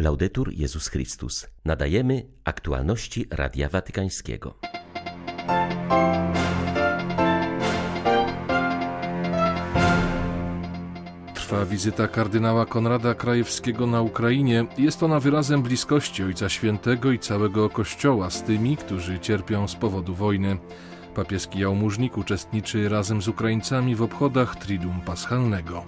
Laudetur Jezus Chrystus. Nadajemy aktualności Radia Watykańskiego. Trwa wizyta kardynała Konrada Krajewskiego na Ukrainie. Jest ona wyrazem bliskości Ojca Świętego i całego Kościoła z tymi, którzy cierpią z powodu wojny. Papieski jałmużnik uczestniczy razem z Ukraińcami w obchodach Triduum Paschalnego.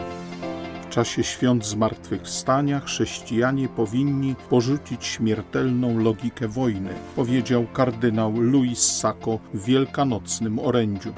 Czasie świąt zmartwychwstania chrześcijanie powinni porzucić śmiertelną logikę wojny, powiedział kardynał Luis Sacco w wielkanocnym orędziu.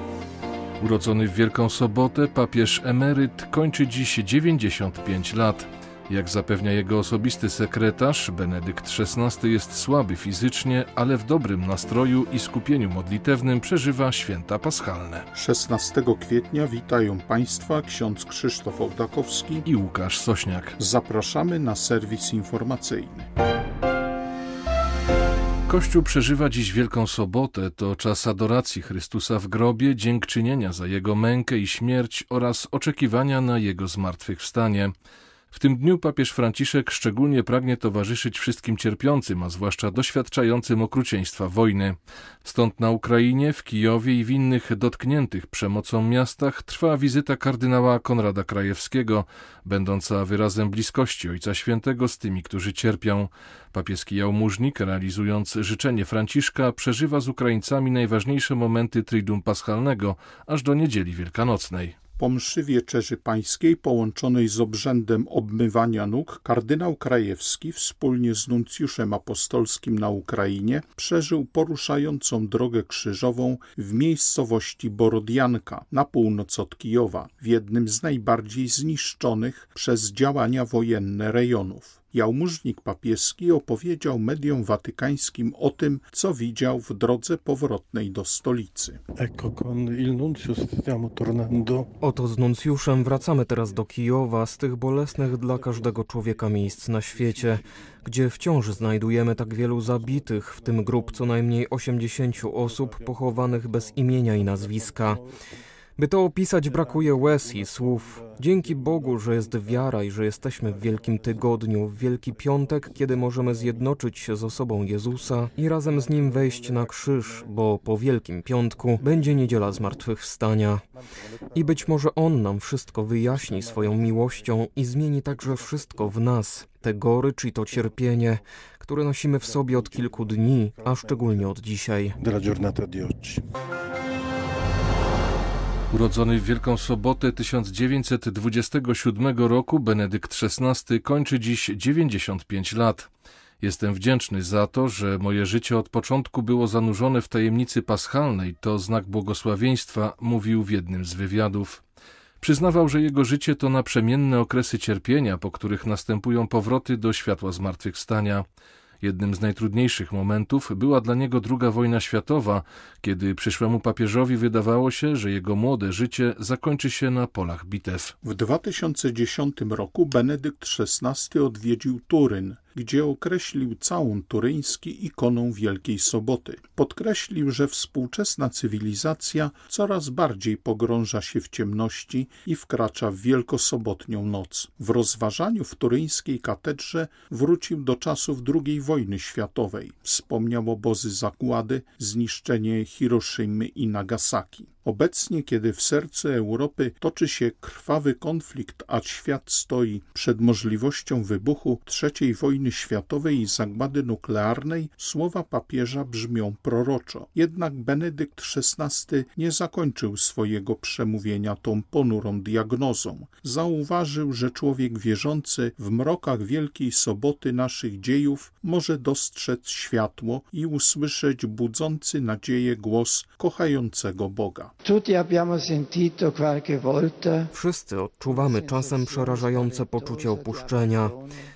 Urodzony w Wielką Sobotę, papież emeryt kończy dziś 95 lat. Jak zapewnia jego osobisty sekretarz, Benedykt XVI jest słaby fizycznie, ale w dobrym nastroju i skupieniu modlitewnym przeżywa święta paschalne. 16 kwietnia witają Państwa ksiądz Krzysztof Ołdakowski i Łukasz Sośniak. Zapraszamy na serwis informacyjny. Kościół przeżywa dziś Wielką Sobotę, to czas adoracji Chrystusa w grobie, dziękczynienia za Jego mękę i śmierć oraz oczekiwania na Jego zmartwychwstanie. W tym dniu papież Franciszek szczególnie pragnie towarzyszyć wszystkim cierpiącym, a zwłaszcza doświadczającym okrucieństwa wojny. Stąd na Ukrainie, w Kijowie i w innych dotkniętych przemocą miastach trwa wizyta kardynała Konrada Krajewskiego, będąca wyrazem bliskości Ojca Świętego z tymi, którzy cierpią. Papieski jałmużnik, realizując życzenie Franciszka, przeżywa z Ukraińcami najważniejsze momenty Triduum Paschalnego, aż do niedzieli wielkanocnej. Po mszy wieczerzy pańskiej połączonej z obrzędem obmywania nóg kardynał Krajewski wspólnie z nuncjuszem apostolskim na Ukrainie przeżył poruszającą drogę krzyżową w miejscowości Borodianka na północ od Kijowa, w jednym z najbardziej zniszczonych przez działania wojenne rejonów. Jałmużnik papieski opowiedział mediom watykańskim o tym, co widział w drodze powrotnej do stolicy. Oto z nuncjuszem wracamy teraz do Kijowa, z tych bolesnych dla każdego człowieka miejsc na świecie, gdzie wciąż znajdujemy tak wielu zabitych, w tym grup co najmniej 80 osób pochowanych bez imienia i nazwiska. By to opisać, brakuje łez i słów. Dzięki Bogu, że jest wiara i że jesteśmy w Wielkim Tygodniu, w Wielki Piątek, kiedy możemy zjednoczyć się z osobą Jezusa i razem z Nim wejść na krzyż, bo po Wielkim Piątku będzie niedziela zmartwychwstania. I być może On nam wszystko wyjaśni swoją miłością i zmieni także wszystko w nas, te gorycz i to cierpienie, które nosimy w sobie od kilku dni, a szczególnie od dzisiaj. Urodzony w Wielką Sobotę 1927 roku, Benedykt XVI kończy dziś 95 lat. Jestem wdzięczny za to, że moje życie od początku było zanurzone w tajemnicy paschalnej, to znak błogosławieństwa, mówił w jednym z wywiadów. Przyznawał, że jego życie to naprzemienne okresy cierpienia, po których następują powroty do światła zmartwychwstania. Jednym z najtrudniejszych momentów była dla niego II wojna światowa, kiedy przyszłemu papieżowi wydawało się, że jego młode życie zakończy się na polach bitew. W 2010 roku Benedykt XVI odwiedził Turyn, gdzie określił całun turyński ikoną Wielkiej Soboty. Podkreślił, że współczesna cywilizacja coraz bardziej pogrąża się w ciemności i wkracza w wielkosobotnią noc. W rozważaniu w turyńskiej katedrze wrócił do czasów II wojny światowej. Wspomniał obozy zagłady, zniszczenie Hiroszymy i Nagasaki. Obecnie, kiedy w sercu Europy toczy się krwawy konflikt, a świat stoi przed możliwością wybuchu III wojny światowej i zagłady nuklearnej, słowa papieża brzmią proroczo. Jednak Benedykt XVI nie zakończył swojego przemówienia tą ponurą diagnozą. Zauważył, że człowiek wierzący w mrokach Wielkiej Soboty naszych dziejów może dostrzec światło i usłyszeć budzący nadzieję głos kochającego Boga. Wszyscy odczuwamy czasem przerażające poczucie opuszczenia.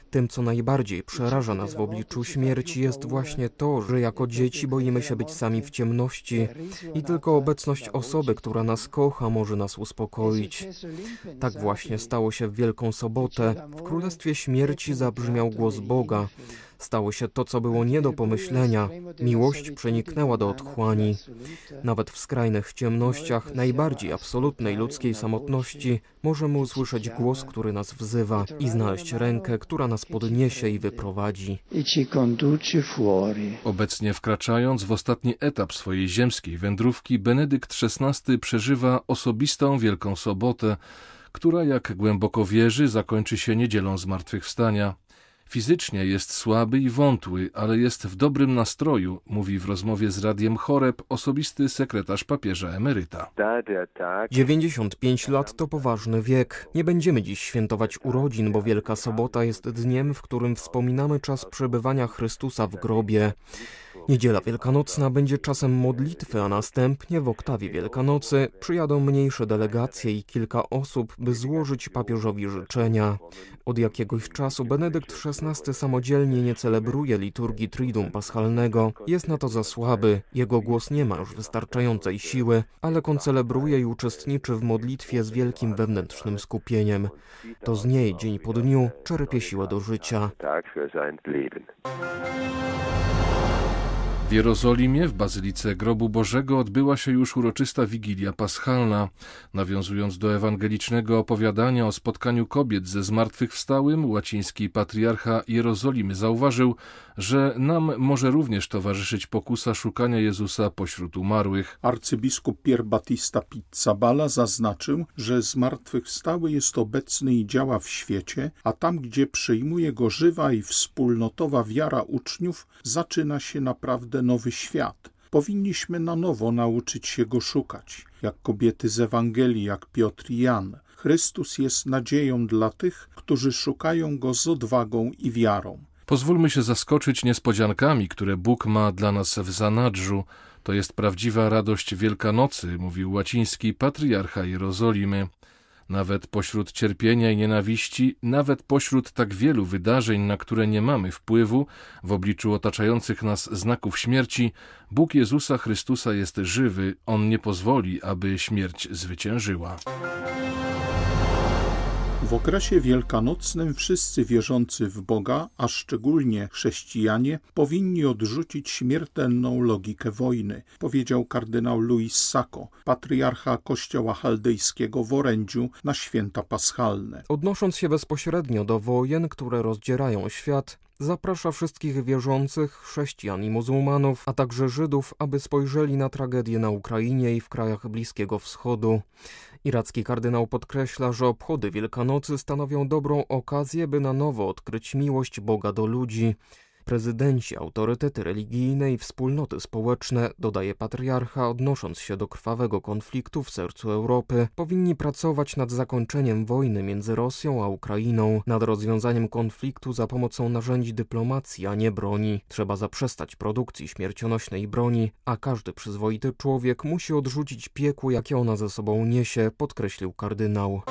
Tym, co najbardziej przeraża nas w obliczu śmierci, jest właśnie to, że jako dzieci boimy się być sami w ciemności i tylko obecność osoby, która nas kocha, może nas uspokoić. Tak właśnie stało się w Wielką Sobotę. W Królestwie Śmierci zabrzmiał głos Boga. Stało się to, co było nie do pomyślenia. Miłość przeniknęła do otchłani. Nawet w skrajnych ciemnościach, najbardziej absolutnej ludzkiej samotności, możemy usłyszeć głos, który nas wzywa i znaleźć rękę, która nas podniesie i wyprowadzi. Obecnie wkraczając w ostatni etap swojej ziemskiej wędrówki, Benedykt XVI przeżywa osobistą Wielką Sobotę, która, jak głęboko wierzy, zakończy się niedzielą zmartwychwstania. Fizycznie jest słaby i wątły, ale jest w dobrym nastroju, mówi w rozmowie z Radiem Choreb osobisty sekretarz papieża emeryta. 95 lat to poważny wiek. Nie będziemy dziś świętować urodzin, bo Wielka Sobota jest dniem, w którym wspominamy czas przebywania Chrystusa w grobie. Niedziela Wielkanocna będzie czasem modlitwy, a następnie w oktawie Wielkanocy przyjadą mniejsze delegacje i kilka osób, by złożyć papieżowi życzenia. Od jakiegoś czasu Benedykt XVI samodzielnie nie celebruje liturgii Triduum Paschalnego. Jest na to za słaby, jego głos nie ma już wystarczającej siły, ale koncelebruje i uczestniczy w modlitwie z wielkim wewnętrznym skupieniem. To z niej dzień po dniu czerpie siłę do życia. W Jerozolimie, w Bazylice Grobu Bożego, odbyła się już uroczysta Wigilia Paschalna. Nawiązując do ewangelicznego opowiadania o spotkaniu kobiet ze zmartwychwstałym, łaciński patriarcha Jerozolimy zauważył, że nam może również towarzyszyć pokusa szukania Jezusa pośród umarłych. Arcybiskup Pier Battista Pizzabala zaznaczył, że zmartwychwstały jest obecny i działa w świecie, a tam, gdzie przyjmuje go żywa i wspólnotowa wiara uczniów, zaczyna się naprawdę nowy świat. Powinniśmy na nowo nauczyć się go szukać, jak kobiety z Ewangelii, jak Piotr i Jan. Chrystus jest nadzieją dla tych, którzy szukają go z odwagą i wiarą. Pozwólmy się zaskoczyć niespodziankami, które Bóg ma dla nas w zanadrzu. To jest prawdziwa radość Wielkanocy, mówił łaciński patriarcha Jerozolimy. Nawet pośród cierpienia i nienawiści, nawet pośród tak wielu wydarzeń, na które nie mamy wpływu, w obliczu otaczających nas znaków śmierci, Bóg Jezusa Chrystusa jest żywy, On nie pozwoli, aby śmierć zwyciężyła. W okresie wielkanocnym wszyscy wierzący w Boga, a szczególnie chrześcijanie, powinni odrzucić śmiertelną logikę wojny, powiedział kardynał Louis Sacco, patriarcha kościoła chaldejskiego w orędziu na święta paschalne. Odnosząc się bezpośrednio do wojen, które rozdzierają świat, zaprasza wszystkich wierzących, chrześcijan i muzułmanów, a także Żydów, aby spojrzeli na tragedię na Ukrainie i w krajach Bliskiego Wschodu. Iracki kardynał podkreśla, że obchody Wielkanocy stanowią dobrą okazję, by na nowo odkryć miłość Boga do ludzi. Prezydenci, autorytety religijne i wspólnoty społeczne, dodaje patriarcha, odnosząc się do krwawego konfliktu w sercu Europy, powinni pracować nad zakończeniem wojny między Rosją a Ukrainą, nad rozwiązaniem konfliktu za pomocą narzędzi dyplomacji, a nie broni. Trzeba zaprzestać produkcji śmiercionośnej broni, a każdy przyzwoity człowiek musi odrzucić piekło, jakie ona ze sobą niesie, podkreślił kardynał.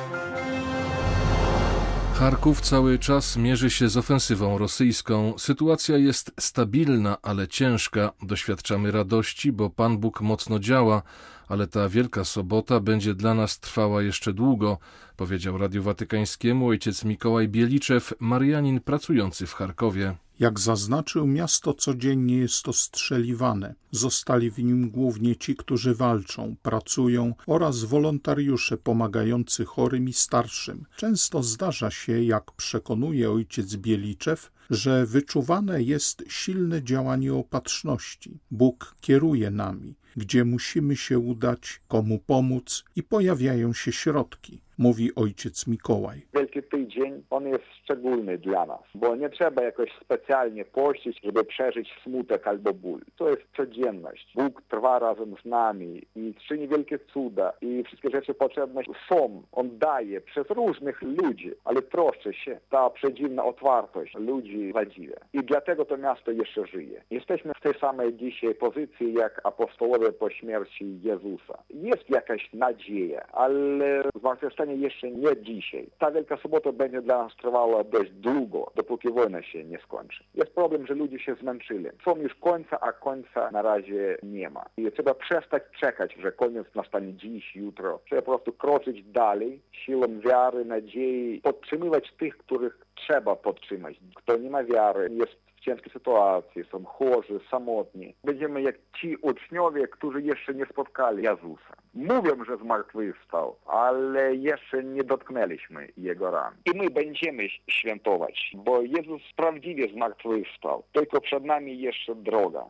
Charków cały czas mierzy się z ofensywą rosyjską. Sytuacja jest stabilna, ale ciężka. Doświadczamy radości, bo Pan Bóg mocno działa, ale ta wielka sobota będzie dla nas trwała jeszcze długo, powiedział Radiu Watykańskiemu ojciec Mikołaj Bieliczew, Marianin pracujący w Charkowie. Jak zaznaczył, miasto codziennie jest ostrzeliwane. Zostali w nim głównie ci, którzy walczą, pracują oraz wolontariusze pomagający chorym i starszym. Często zdarza się, jak przekonuje ojciec Bieliczew, że wyczuwane jest silne działanie opatrzności. Bóg kieruje nami, gdzie musimy się udać, komu pomóc i pojawiają się środki mówi ojciec Mikołaj. Wielki Tydzień, on jest szczególny dla nas, bo nie trzeba jakoś specjalnie pościć, żeby przeżyć smutek albo ból. To jest codzienność. Bóg trwa razem z nami i czyni wielkie cuda i wszystkie rzeczy potrzebne są. On daje przez różnych ludzi, ale troszczy się. Ta przedziwna otwartość ludzi zadziwia. I dlatego to miasto jeszcze żyje. Jesteśmy w tej samej dzisiaj pozycji jak apostołowie po śmierci Jezusa. Jest jakaś nadzieja, ale zmartwychwstanie jeszcze nie dzisiaj. Ta Wielka Sobota będzie dla nas trwała dość długo, dopóki wojna się nie skończy. Jest problem, że ludzie się zmęczyli. Są już końca, a końca na razie nie ma. I trzeba przestać czekać, że koniec nastanie dziś, jutro. Trzeba po prostu kroczyć dalej, siłą wiary, nadziei, podtrzymywać tych, których trzeba podtrzymać. Kto nie ma wiary, jest ciężkiej sytuacji, są chorzy, samotni. Będziemy jak ci uczniowie, którzy jeszcze nie spotkali Jezusa. Mówią, że zmartwychwstał, ale jeszcze nie dotknęliśmy Jego ran. I my będziemy świętować, bo Jezus prawdziwie zmartwychwstał. Tylko przed nami jeszcze droga.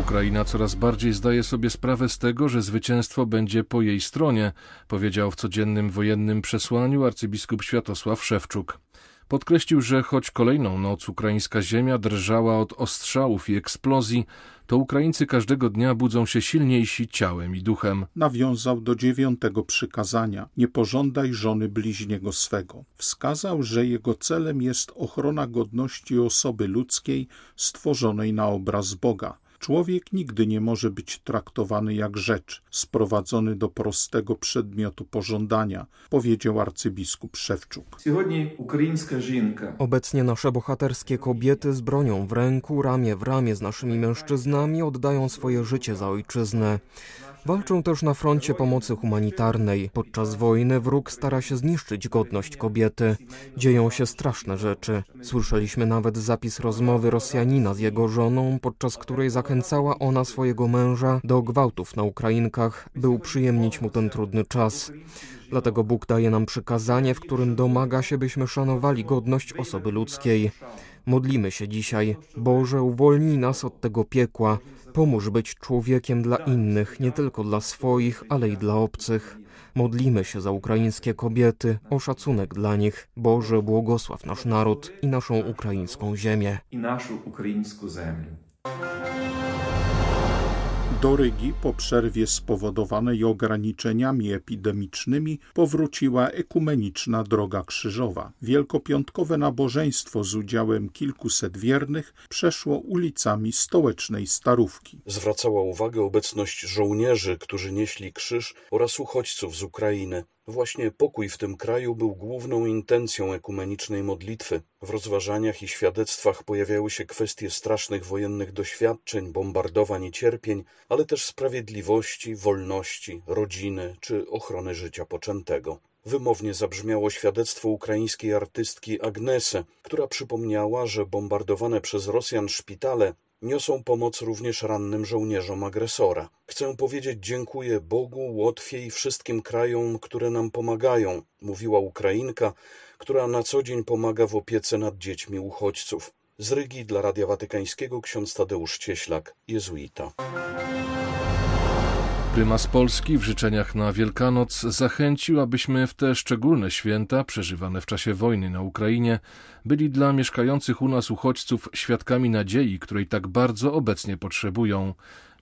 Ukraina coraz bardziej zdaje sobie sprawę z tego, że zwycięstwo będzie po jej stronie, powiedział w codziennym wojennym przesłaniu arcybiskup Światosław Szewczuk. Podkreślił, że choć kolejną noc ukraińska ziemia drżała od ostrzałów i eksplozji, to Ukraińcy każdego dnia budzą się silniejsi ciałem i duchem. Nawiązał do dziewiątego przykazania: Nie pożądaj żony bliźniego swego. Wskazał, że jego celem jest ochrona godności osoby ludzkiej stworzonej na obraz Boga. Człowiek nigdy nie może być traktowany jak rzecz, sprowadzony do prostego przedmiotu pożądania, powiedział arcybiskup Szewczuk. Obecnie nasze bohaterskie kobiety z bronią w ręku, ramię w ramię z naszymi mężczyznami oddają swoje życie za ojczyznę. Walczą też na froncie pomocy humanitarnej. Podczas wojny wróg stara się zniszczyć godność kobiety. Dzieją się straszne rzeczy. Słyszeliśmy nawet zapis rozmowy Rosjanina z jego żoną, podczas której zachęcała ona swojego męża do gwałtów na Ukrainkach, by uprzyjemnić mu ten trudny czas. Dlatego Bóg daje nam przykazanie, w którym domaga się, byśmy szanowali godność osoby ludzkiej. Modlimy się dzisiaj. Boże, uwolnij nas od tego piekła. Pomóż być człowiekiem dla innych, nie tylko dla swoich, ale i dla obcych. Modlimy się za ukraińskie kobiety, o szacunek dla nich. Boże, błogosław nasz naród i naszą ukraińską ziemię. I naszą ukraińską ziemię. Do Rygi po przerwie spowodowanej ograniczeniami epidemicznymi powróciła ekumeniczna droga krzyżowa. Wielkopiątkowe nabożeństwo z udziałem kilkuset wiernych przeszło ulicami stołecznej Starówki. Zwracała uwagę obecność żołnierzy, którzy nieśli krzyż oraz uchodźców z Ukrainy. Właśnie pokój w tym kraju był główną intencją ekumenicznej modlitwy. W rozważaniach i świadectwach pojawiały się kwestie strasznych wojennych doświadczeń, bombardowań i cierpień, ale też sprawiedliwości, wolności, rodziny czy ochrony życia poczętego. Wymownie zabrzmiało świadectwo ukraińskiej artystki Agnese, która przypomniała, że bombardowane przez Rosjan szpitale niosą pomoc również rannym żołnierzom agresora. Chcę powiedzieć dziękuję Bogu, Łotwie i wszystkim krajom, które nam pomagają, mówiła Ukrainka, która na co dzień pomaga w opiece nad dziećmi uchodźców. Z Rygi dla Radia Watykańskiego ksiądz Tadeusz Cieślak, jezuita. Prymas Polski w życzeniach na Wielkanoc zachęcił, abyśmy w te szczególne święta, przeżywane w czasie wojny na Ukrainie, byli dla mieszkających u nas uchodźców świadkami nadziei, której tak bardzo obecnie potrzebują.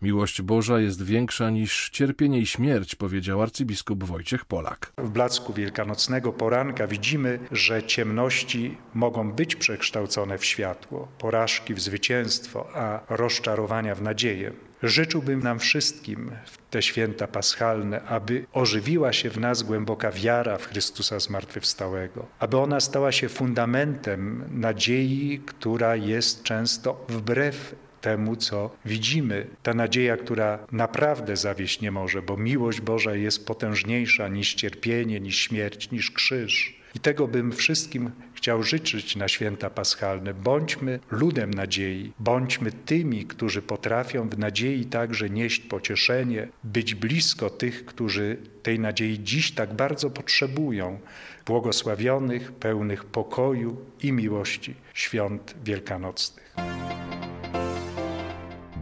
Miłość Boża jest większa niż cierpienie i śmierć, powiedział arcybiskup Wojciech Polak. W blasku wielkanocnego poranka widzimy, że ciemności mogą być przekształcone w światło, porażki w zwycięstwo, a rozczarowania w nadzieję. Życzyłbym nam wszystkim w te święta paschalne, aby ożywiła się w nas głęboka wiara w Chrystusa zmartwychwstałego, aby ona stała się fundamentem nadziei, która jest często wbrew temu, co widzimy. Ta nadzieja, która naprawdę zawieść nie może, bo miłość Boża jest potężniejsza niż cierpienie, niż śmierć, niż krzyż. I tego bym wszystkim chciał życzyć na święta paschalne. Bądźmy ludem nadziei, bądźmy tymi, którzy potrafią w nadziei także nieść pocieszenie, być blisko tych, którzy tej nadziei dziś tak bardzo potrzebują. Błogosławionych, pełnych pokoju i miłości świąt wielkanocnych.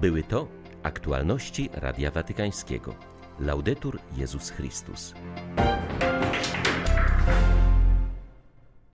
Były to aktualności Radia Watykańskiego. Laudetur Jezus Chrystus.